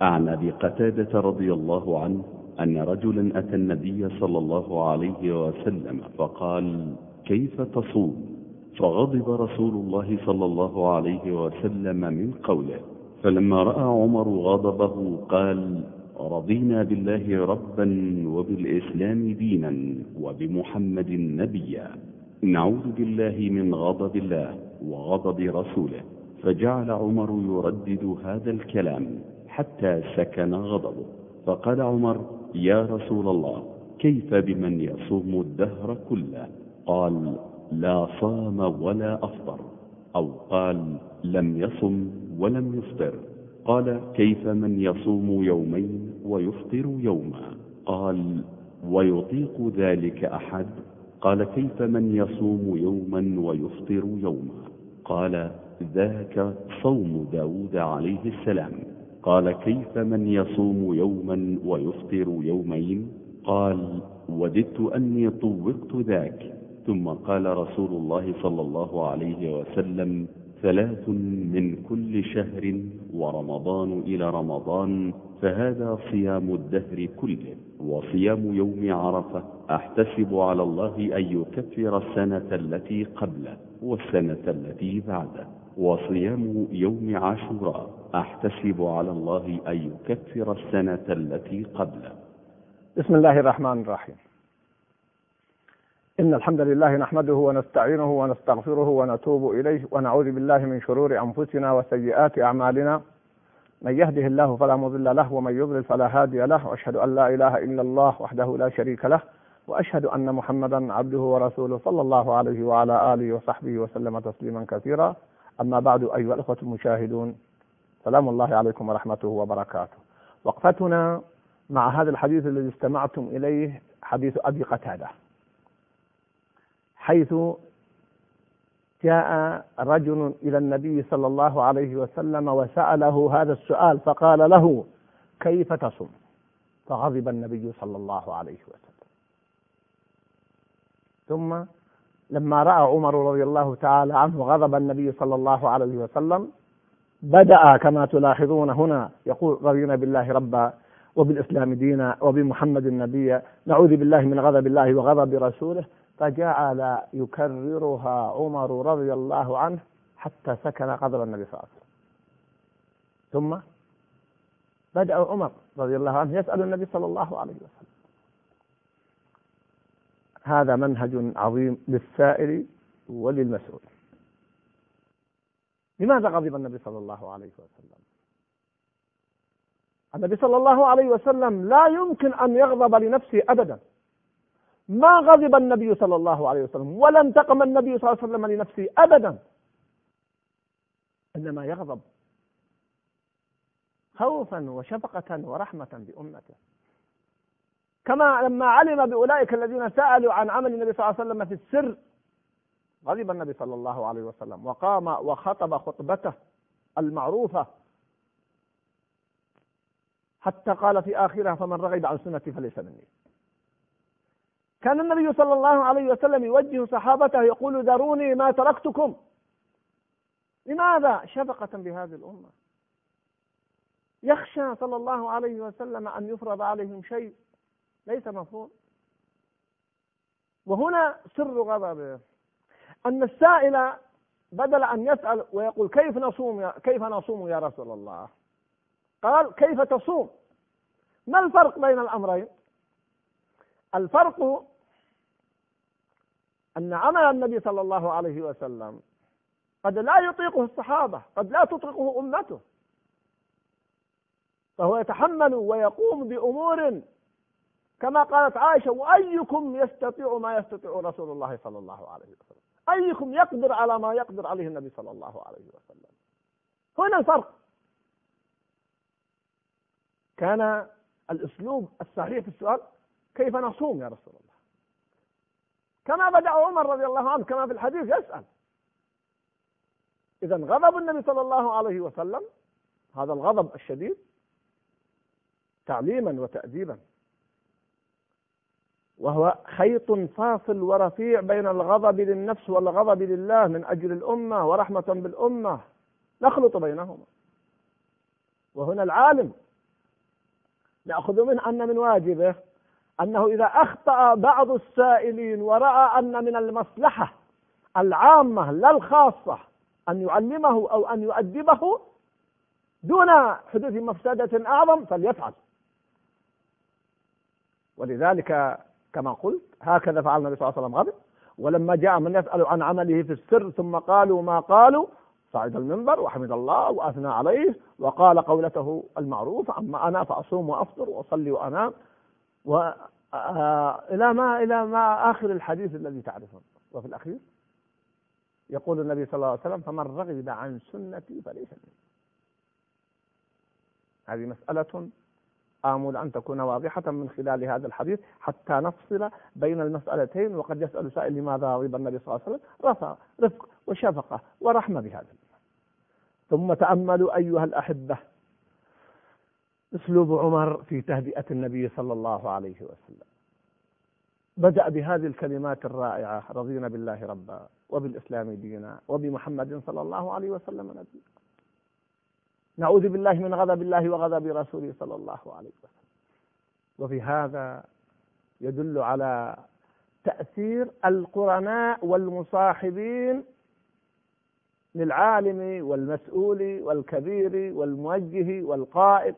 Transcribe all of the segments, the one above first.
عن أبي قتادة رضي الله عنه أن رجلا أتى النبي صلى الله عليه وسلم فقال كيف تصوم؟ فغضب رسول الله صلى الله عليه وسلم من قوله. فلما رأى عمر غضبه قال رضينا بالله ربا وبالإسلام دينا وبمحمد نبيا. نعوذ بالله من غضب الله وغضب رسوله. فجعل عمر يردد هذا الكلام. حتى سكن غضبه. فقال عمر يا رسول الله كيف بمن يصوم الدهر كله؟ قال لا صام ولا أفطر. أو قال لم يصم ولم يفطر. قال كيف من يصوم يومين ويفطر يوما؟ قال ويطيق ذلك أحد؟ قال كيف من يصوم يوما ويفطر يوما؟ قال ذاك صوم داود عليه السلام. قال كيف من يصوم يوما ويفطر يومين؟ قال وددت أني طوقت ذاك. ثم قال رسول الله صلى الله عليه وسلم ثلاث من كل شهر ورمضان إلى رمضان فهذا صيام الدهر كله. وصيام يوم عرفة أحتسب على الله أن يكفر السنة التي قبله والسنة التي بعده. وصيام يوم عاشوراء. أحتسب على الله أن يكفر السنة التي قبله. بسم الله الرحمن الرحيم. إن الحمد لله نحمده ونستعينه ونستغفره ونتوب إليه ونعوذ بالله من شرور أنفسنا وسيئات أعمالنا. من يهده الله فلا مضل له ومن يضلل فلا هادي له. وأشهد أن لا إله إلا الله وحده لا شريك له. وأشهد أن محمدا عبده ورسوله صلى الله عليه وعلى آله وصحبه وسلم تسليما كثيرا. أما بعد أيها الأخوة المشاهدون سلام الله عليكم ورحمته وبركاته. وقفتنا مع هذا الحديث الذي استمعتم إليه حديث أبي قتادة حيث جاء رجل إلى النبي صلى الله عليه وسلم وسأله هذا السؤال فقال له كيف تصوم؟ فغضب النبي صلى الله عليه وسلم. ثم لما رأى عمر رضي الله تعالى عنه غضب النبي صلى الله عليه وسلم بدأ كما تلاحظون هنا يقول رضينا بالله ربا وبالإسلام دينا وبمحمد نبيا نعوذ بالله من غضب الله وغضب رسوله. فجعل يكررها عمر رضي الله عنه حتى سكن غضب النبي صلى الله عليه وسلم. ثم بدأ عمر رضي الله عنه يسأل النبي صلى الله عليه وسلم. هذا منهج عظيم للسائل وللمسؤول. لماذا غضب النبي صلى الله عليه وسلم؟ النبي صلى الله عليه وسلم لا يمكن أن يغضب لنفسه أبدا. ما غضب النبي صلى الله عليه وسلم ولا انتقم النبي صلى الله عليه وسلم لنفسه أبدا. إنما يغضب خوفا وشفقة ورحمة بأمته كما لما علم بأولئك الذين سألوا عن عمل النبي صلى الله عليه وسلم في السر غضب النبي صلى الله عليه وسلم وقام وخطب خطبته المعروفة حتى قال في آخرها فمن رغب عن سنتي فليس مني. كان النبي صلى الله عليه وسلم يوجه صحابته يقول ذروني ما تركتكم. لماذا شفقة بهذه الأمة؟ يخشى صلى الله عليه وسلم أن يفرض عليهم شيء. ليس مفهوم. وهنا سر غضبه أن السائل بدل أن يسأل ويقول كيف نصوم يا كيف نصوم يا رسول الله؟ قال كيف تصوم؟ ما الفرق بين الأمرين؟ الفرق أن عمل النبي صلى الله عليه وسلم قد لا يطيقه الصحابة قد لا تطيقه أمته. فهو يتحمل ويقوم بأمور كما قالت عائشة وأيكم يستطيع ما يستطيع رسول الله صلى الله عليه وسلم؟ أيكم يقدر على ما يقدر عليه النبي صلى الله عليه وسلم؟ هنا الفرق. كان الأسلوب الصحيح في السؤال كيف نصوم يا رسول الله؟ كما بدأ عمر رضي الله عنه كما في الحديث يسأل. إذا غضب النبي صلى الله عليه وسلم هذا الغضب الشديد تعليما وتأديبا. وهو خيط فاصل ورفيع بين الغضب للنفس والغضب لله من أجل الأمة ورحمة بالأمة. نخلط بينهما. وهنا العالم نأخذ منه أن من واجبه أنه إذا أخطأ بعض السائلين ورأى أن من المصلحة العامة لا الخاصة أن يعلمه أو أن يؤدبه دون حدوث مفسدة أعظم فليفعل. ولذلك كما قلت هكذا فعل النبي صلى الله عليه وسلم غضب ولما جاء من يسأل عن عمله في السر ثم قالوا ما قالوا صعد المنبر وحمد الله وأثنى عليه وقال قولته المعروفة أما أنا فأصوم وأفطر وأصلي وأنام. و إلى ما إلى ما آخر الحديث الذي تعرفون. وفي الأخير يقول النبي صلى الله عليه وسلم فمن رغب عن سنتي فليس مني. هذه مسألة آمل أن تكون واضحة من خلال هذا الحديث حتى نفصل بين المسألتين وقد يسأل سائل لماذا غضب النبي صلى الله عليه وسلم؟ رفع رفق وشفقة ورحمة بهذا ثم تأملوا أيها الأحبة أسلوب عمر في تهدئة النبي صلى الله عليه وسلم. بدأ بهذه الكلمات الرائعة رضينا بالله ربا وبالإسلام دينا وبمحمد صلى الله عليه وسلم نبيا نعوذ بالله من غضب الله وغضب رسوله صلى الله عليه وسلم. وفي هذا يدل على تأثير القرناء والمصاحبين للعالم والمسؤول والكبير والموجه والقائد.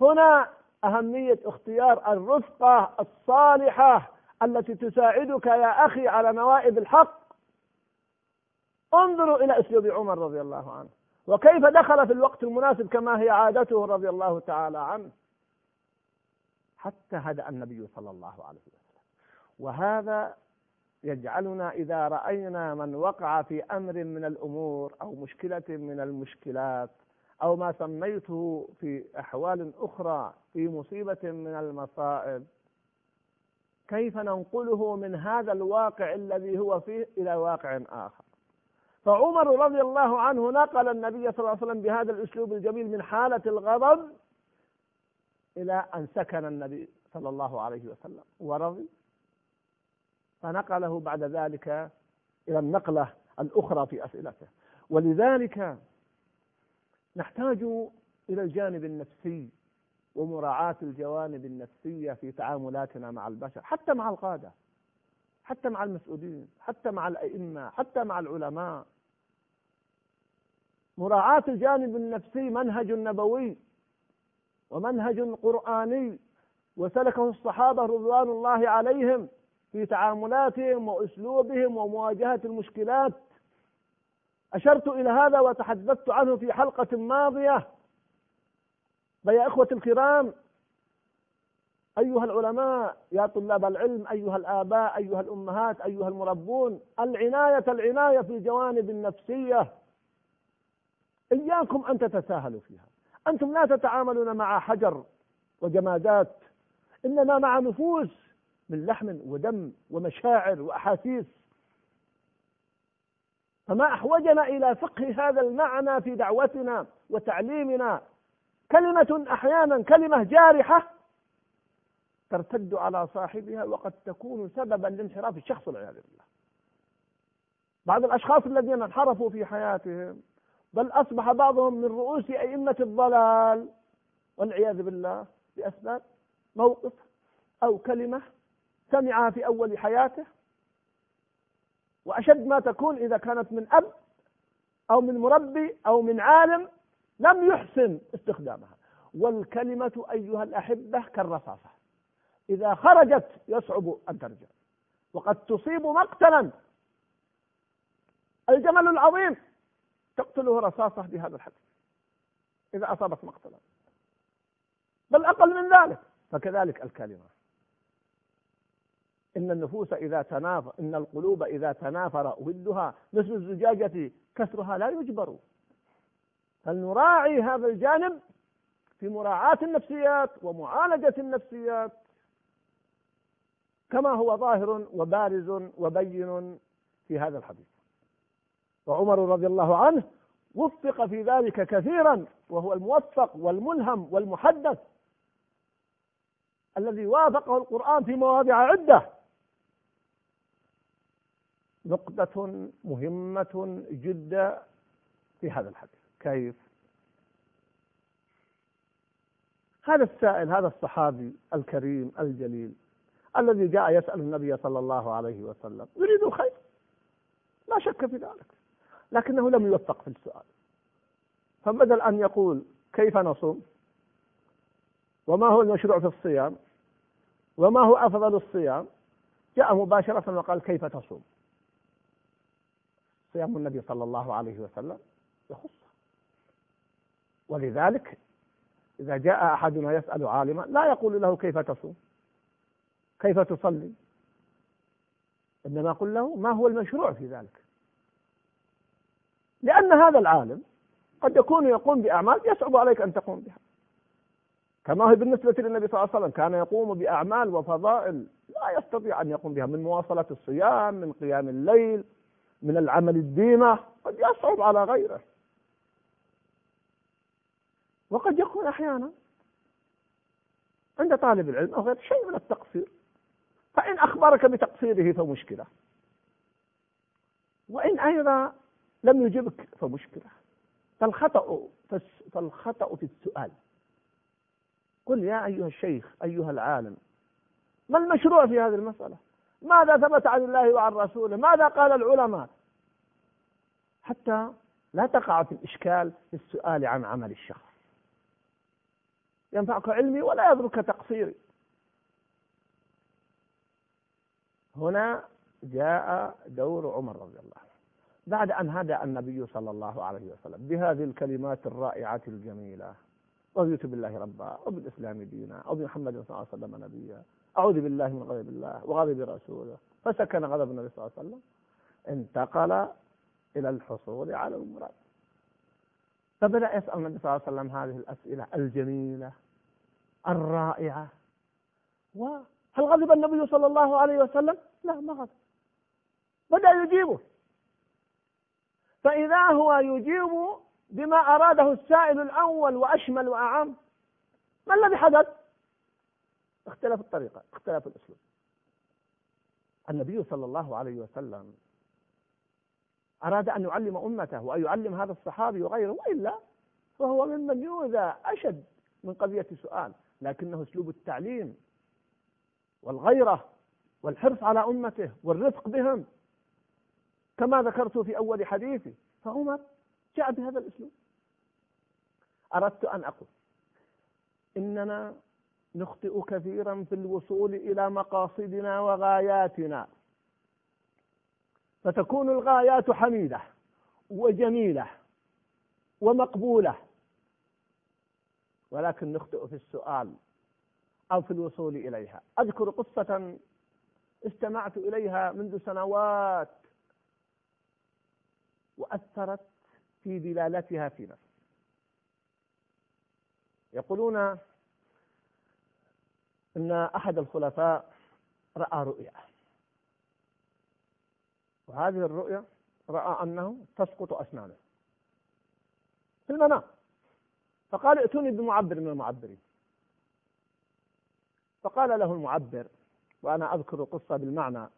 هنا أهمية اختيار الرفقة الصالحة التي تساعدك يا أخي على نوائب الحق. انظروا إلى أسلوب عمر رضي الله عنه. وكيف دخل في الوقت المناسب كما هي عادته رضي الله تعالى عنه؟ حتى هدأ النبي صلى الله عليه وسلم. وهذا يجعلنا إذا رأينا من وقع في أمر من الأمور أو مشكلة من المشكلات أو ما سميته في أحوال أخرى في مصيبة من المصائب كيف ننقله من هذا الواقع الذي هو فيه إلى واقع آخر؟ فعمر رضي الله عنه نقل النبي صلى الله عليه وسلم بهذا الأسلوب الجميل من حالة الغضب إلى أن سكن النبي صلى الله عليه وسلم ورضي. فنقله بعد ذلك إلى النقلة الأخرى في أسئلته. ولذلك نحتاج إلى الجانب النفسي ومراعاة الجوانب النفسية في تعاملاتنا مع البشر حتى مع القادة حتى مع المسؤولين حتى مع الأئمة حتى مع العلماء. مراعاة الجانب النفسي منهج نبوي ومنهج قرآني. وسلكه الصحابة رضوان الله عليهم في تعاملاتهم وأسلوبهم ومواجهة المشكلات. أشرت إلى هذا وتحدثت عنه في حلقة ماضية. فيا إخوة الكرام أيها العلماء يا طلاب العلم أيها الآباء أيها الأمهات أيها المربون العناية العناية في الجوانب النفسية. إياكم أن تتساهلوا فيها. أنتم لا تتعاملون مع حجر وجمادات إنما مع نفوس من لحم ودم ومشاعر وأحاسيس. فما أحوجنا إلى فقه هذا المعنى في دعوتنا وتعليمنا. كلمة أحيانا كلمة جارحة ترتد على صاحبها وقد تكون سببا لانحراف الشخص والعياذ بالله. بعض الأشخاص الذين انحرفوا في حياتهم بل أصبح بعضهم من رؤوس أئمة الضلال والعياذ بالله بأسباب موقف أو كلمة سمعها في أول حياته. وأشد ما تكون إذا كانت من أب أو من مربي أو من عالم لم يحسن استخدامها. والكلمة أيها الأحبة كالرصاصة إذا خرجت يصعب أن ترجع وقد تصيب مقتلا. الجمل العظيم تقتله رصاصة بهذا الحد إذا أصابت مقتلا. بل أقل من ذلك. فكذلك الكلمة. إن النفوس إذا تنافر إن القلوب إذا تنافر ودها مثل الزجاجة كسرها لا يجبر. فلنراعي هذا الجانب في مراعاة النفسيات ومعالجة النفسيات. كما هو ظاهر وبارز وبين في هذا الحديث. وعمر رضي الله عنه وفق في ذلك كثيرا وهو الموفق والملهم والمحدث الذي وافقه القرآن في مواضع عدة. نقطة مهمة جدا في هذا الحديث. كيف؟ هذا السائل هذا الصحابي الكريم الجليل الذي جاء يسأل النبي صلى الله عليه وسلم يريد الخير؟ لا شك في ذلك. لكنه لم يوفق في السؤال. فبدل أن يقول كيف نصوم؟ وما هو المشروع في الصيام؟ وما هو أفضل الصيام؟ جاء مباشرة وقال كيف تصوم؟ صيام النبي صلى الله عليه وسلم يخص. ولذلك إذا جاء أحدنا يسأل عالما لا يقول له كيف تصوم؟ كيف تصلي؟ إنما قل له ما هو المشروع في ذلك؟ لأن هذا العالم قد يكون يقوم بأعمال يصعب عليك أن تقوم بها. كما هو بالنسبة للنبي صلى الله عليه وسلم كان يقوم بأعمال وفضائل لا يستطيع أن يقوم بها من مواصلة الصيام من قيام الليل من العمل الديمة قد يصعب على غيره. وقد يكون أحيانا عند طالب العلم أو غير شيء من التقصير فإن أخبرك بتقصيره فمشكلة. وإن أيضا لم يجبك فمشكلة. فالخطأ فالخطأ في السؤال. قل يا أيها الشيخ أيها العالم ما المشروع في هذه المسألة؟ ماذا ثبت عن الله وعن رسوله؟ ماذا قال العلماء؟ حتى لا تقع في الإشكال في السؤال عن عمل الشخص. ينفعك علمي ولا يضرك تقصيري. هنا جاء دور عمر رضي الله عنه. بعد أن هدأ النبي صلى الله عليه وسلم بهذه الكلمات الرائعة الجميلة. رضيت بالله ربا وبالإسلام دينا وبمحمد صلى الله عليه وسلم نبيا أعوذ بالله من غضب الله وغضب رسوله. فسكن غضب النبي صلى الله عليه وسلم انتقل إلى الحصول على المراد. فبدأ يسأل النبي صلى الله عليه وسلم هذه الأسئلة الجميلة الرائعة. وهل غضب النبي صلى الله عليه وسلم؟ لا ما غضب. بدأ يجيبه. فإذا هو يجيب بما أراده السائل الأول وأشمل وأعم ما الذي حدث؟ اختلف الطريقة اختلف الأسلوب النبي صلى الله عليه وسلم أراد أن يعلم أمته وأن يعلم هذا الصحابي وغيره وإلا فهو ممن يؤذى أشد من قضية سؤال لكنه أسلوب التعليم والغيرة والحرص على أمته والرفق بهم كما ذكرت في أول حديثي. فعمر جاء بهذا الأسلوب. أردت أن أقول إننا نخطئ كثيرا في الوصول إلى مقاصدنا وغاياتنا. فتكون الغايات حميدة وجميلة ومقبولة. ولكن نخطئ في السؤال أو في الوصول إليها. أذكر قصة استمعت إليها منذ سنوات وأثرت في دلالتها في نفسي يقولون أن أحد الخلفاء رأى رؤيا. وهذه الرؤيا رأى أنه تسقط أسنانه في المنام. فقال ائتوني بمعبر من المعبرين. فقال له المعبر وأنا أذكر القصة بالمعنى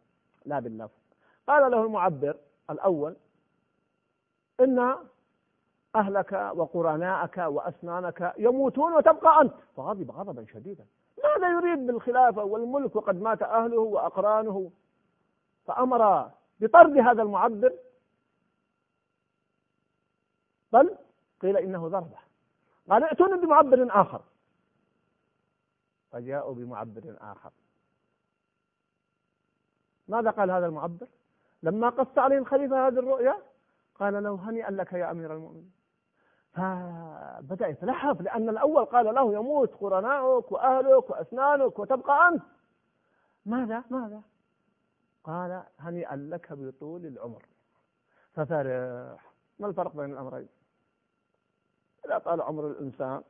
لا باللفظ. قال له المعبر الأول إن أهلك وقرناءك وأسنانك يموتون وتبقى أنت. فغضب غضبا شديدا. ماذا يريد بالخلافة والملك وقد مات أهله وأقرانه؟ فأمر بطرد هذا المعبر. بل قيل إنه ضربه. قال ائتوني بمعبر آخر. فجاءوا بمعبر آخر. ماذا قال هذا المعبر؟ لما قص عليه الخليفة هذه الرؤيا قال له هنيئا لك يا أمير المؤمنين. فبدأ يتلحف لأن الأول قال له يموت قرناؤك وأهلك وأسنانك وتبقى أنت. ماذا؟ ماذا؟ قال هنيئا لك بطول العمر. ففرح. ما الفرق بين الأمرين؟ إذا طال عمر الإنسان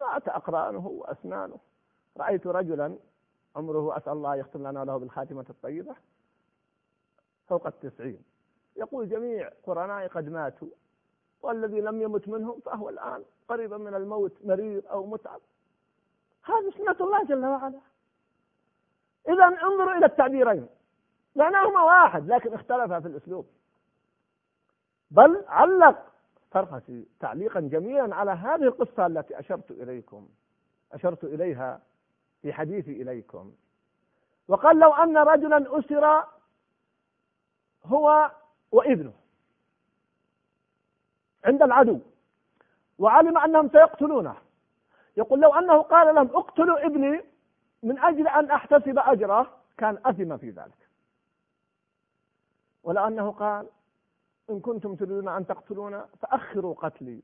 مات أقرانه وأسنانه. رأيت رجلا عمره أسأل الله يختم لنا له بالخاتمة الطيبة فوق التسعين. يقول جميع قرنائي قد ماتوا والذي لم يمت منهم فهو الآن قريبا من الموت مريض أو متعب. هذه سنة الله جل وعلا. إذا انظروا إلى التعبيرين. معناهما واحد لكن اختلفا في الأسلوب. بل علق القرقسي تعليقا جميلا على هذه القصة التي أشرت إليكم أشرت إليها في حديثي إليكم. وقال لو أن رجلا أسر هو وابنه عند العدو وعلم أنهم سيقتلونه. يقول لو أنه قال لهم اقتلوا ابني من أجل أن أحتسب أجره كان أثم في ذلك. ولو أنه قال إن كنتم تريدون أن تقتلون فأخروا قتلي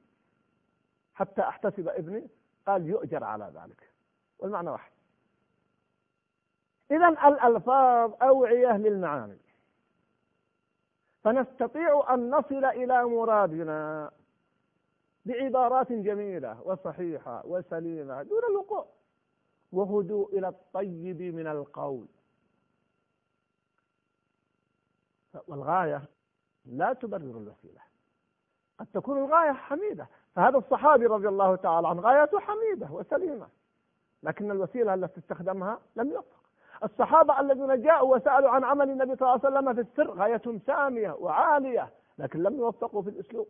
حتى أحتسب ابني. قال يؤجر على ذلك. والمعنى واحد. إذا الألفاظ أوعية للمعاني. فنستطيع أن نصل إلى مرادنا بعبارات جميلة وصحيحة وسليمة دون الوقوع. وهدوء إلى الطيب من القول. والغاية لا تبرر الوسيلة. قد تكون الغاية حميدة. فهذا الصحابي رضي الله تعالى عنه غايته حميدة وسليمة. لكن الوسيلة التي استخدمها لم يوفق. الصحابة الذين جاءوا وسألوا عن عمل النبي صلى الله عليه وسلم في السر غايتهم سامية وعالية لكن لم يوفقوا في الأسلوب.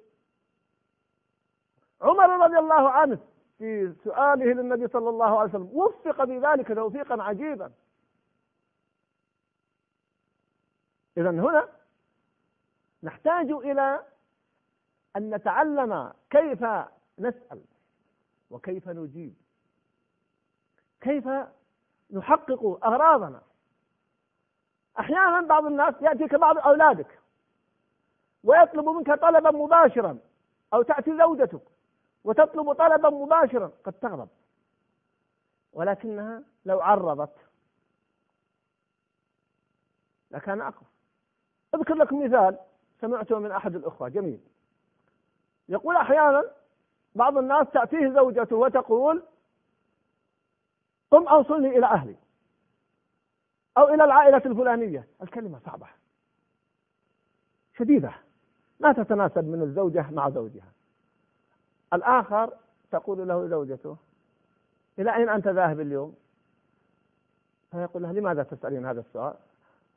عمر رضي الله عنه في سؤاله للنبي صلى الله عليه وسلم وفق بذلك توفيقا عجيبا. إذا هنا نحتاج إلى أن نتعلم كيف نسأل وكيف نجيب. كيف نحقق أغراضنا. أحيانا بعض الناس يأتيك بعض أولادك ويطلب منك طلبا مباشرا أو تأتي زوجتك وتطلب طلبا مباشرا. قد تغضب. ولكنها لو عرضت لكان أقوى. أذكر لكم مثال سمعته من أحد الأخوة. جميل. يقول أحيانا بعض الناس تأتيه زوجته وتقول قم أوصلني إلى أهلي. أو إلى العائلة الفلانية. الكلمة صعبة. شديدة. ما تتناسب من الزوجة مع زوجها. الآخر تقول له زوجته إلى أين أنت ذاهب اليوم؟ فيقول لها لماذا تسألين هذا السؤال؟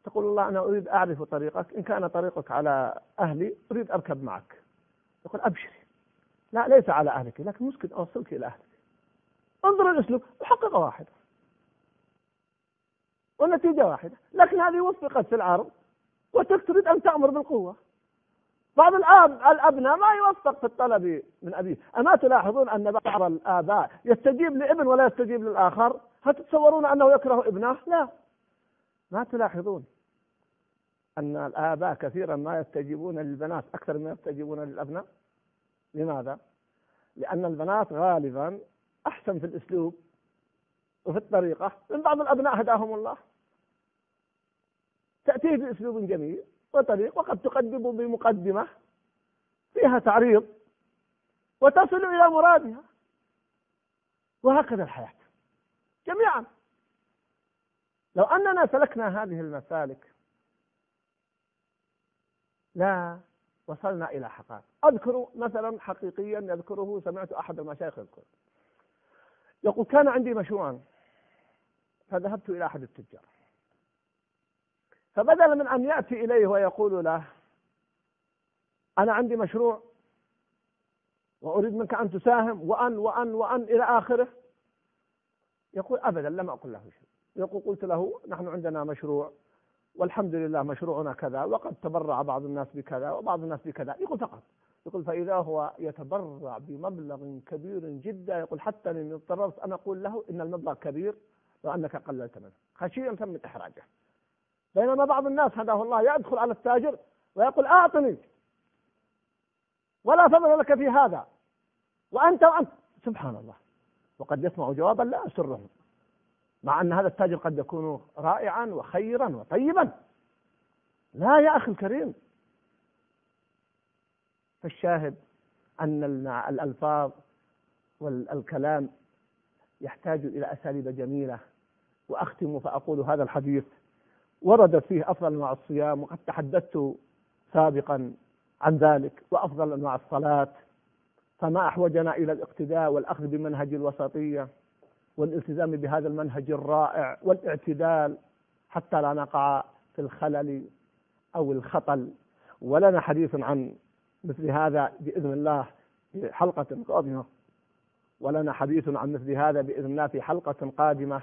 تقول الله أنا أريد أعرف طريقك. إن كان طريقك على أهلي أريد أركب معك. يقول أبشري. لا ليس على أهلك لكن ممكن أوصلك إلى أهلك. انظر الأسلوب محققة واحدة والنتيجة واحدة. لكن هذه وفقت في العرض وتريد تريد أن تأمر بالقوة. بعض الآب الأبناء ما يوفق في الطلب من أبيه. أما تلاحظون أن بعض الآباء يستجيب لابن ولا يستجيب للآخر؟ هل تتصورون أنه يكره ابنه؟ لا. ما تلاحظون أن الآباء كثيرا ما يستجيبون للبنات أكثر ما يستجيبون للأبناء؟ لماذا؟ لأن البنات غالبا أحسن في الأسلوب وفي الطريقة. من بعض الأبناء هداهم الله. تأتيه بأسلوب جميل وطريق وقد تقدم بمقدمة فيها تعريض وتصل إلى مرادها. وهكذا الحياة. جميعا. لو أننا سلكنا هذه المسالك لا وصلنا إلى حقائق. أذكر مثلا حقيقيا يذكره سمعت أحد المشايخ يذكر يقول كان عندي مشروعا فذهبت إلى أحد التجار. فبدلا من أن يأتي إليه ويقول له أنا عندي مشروع وأريد منك أن تساهم وأن وأن وأن إلى آخره. يقول أبدا لم أقل له شيء. يقول قلت له نحن عندنا مشروع والحمد لله مشروعنا كذا وقد تبرع بعض الناس بكذا وبعض الناس بكذا. يقول فقط. يقول فإذا هو يتبرع بمبلغ كبير جدا يقول حتى أني اضطررت أن أقول له إن المبلغ كبير وأنك قللت منه. خشية من إحراجه. بينما بعض الناس هداه الله يدخل على التاجر ويقول أعطني. ولا فضل لك في هذا. وأنت وأنت. سبحان الله. وقد يسمع جوابا لا أسره. مع أن هذا التاجر قد يكون رائعا وخيرا وطيبا. لا يا أخي الكريم. فالشاهد أن الألفاظ والكلام يحتاج إلى أساليب جميلة وأختم فأقول هذا الحديث. وردت فيه أفضل أنواع الصيام وقد تحدثت سابقا عن ذلك وأفضل أنواع الصلاة. فما أحوجنا إلى الاقتداء والأخذ بمنهج الوسطية والالتزام بهذا المنهج الرائع والاعتدال حتى لا نقع في الخلل أو الخطل. ولنا حديث عن مثل هذا بإذن الله في حلقة قادمة. ولنا حديث عن مثل هذا بإذن الله في حلقة قادمة.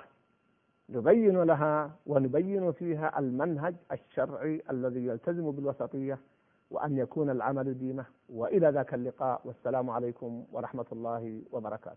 نبين لها ونبين فيها المنهج الشرعي الذي يلتزم بالوسطية وأن يكون العمل دينه وإلى ذاك اللقاء. والسلام عليكم ورحمة الله وبركاته.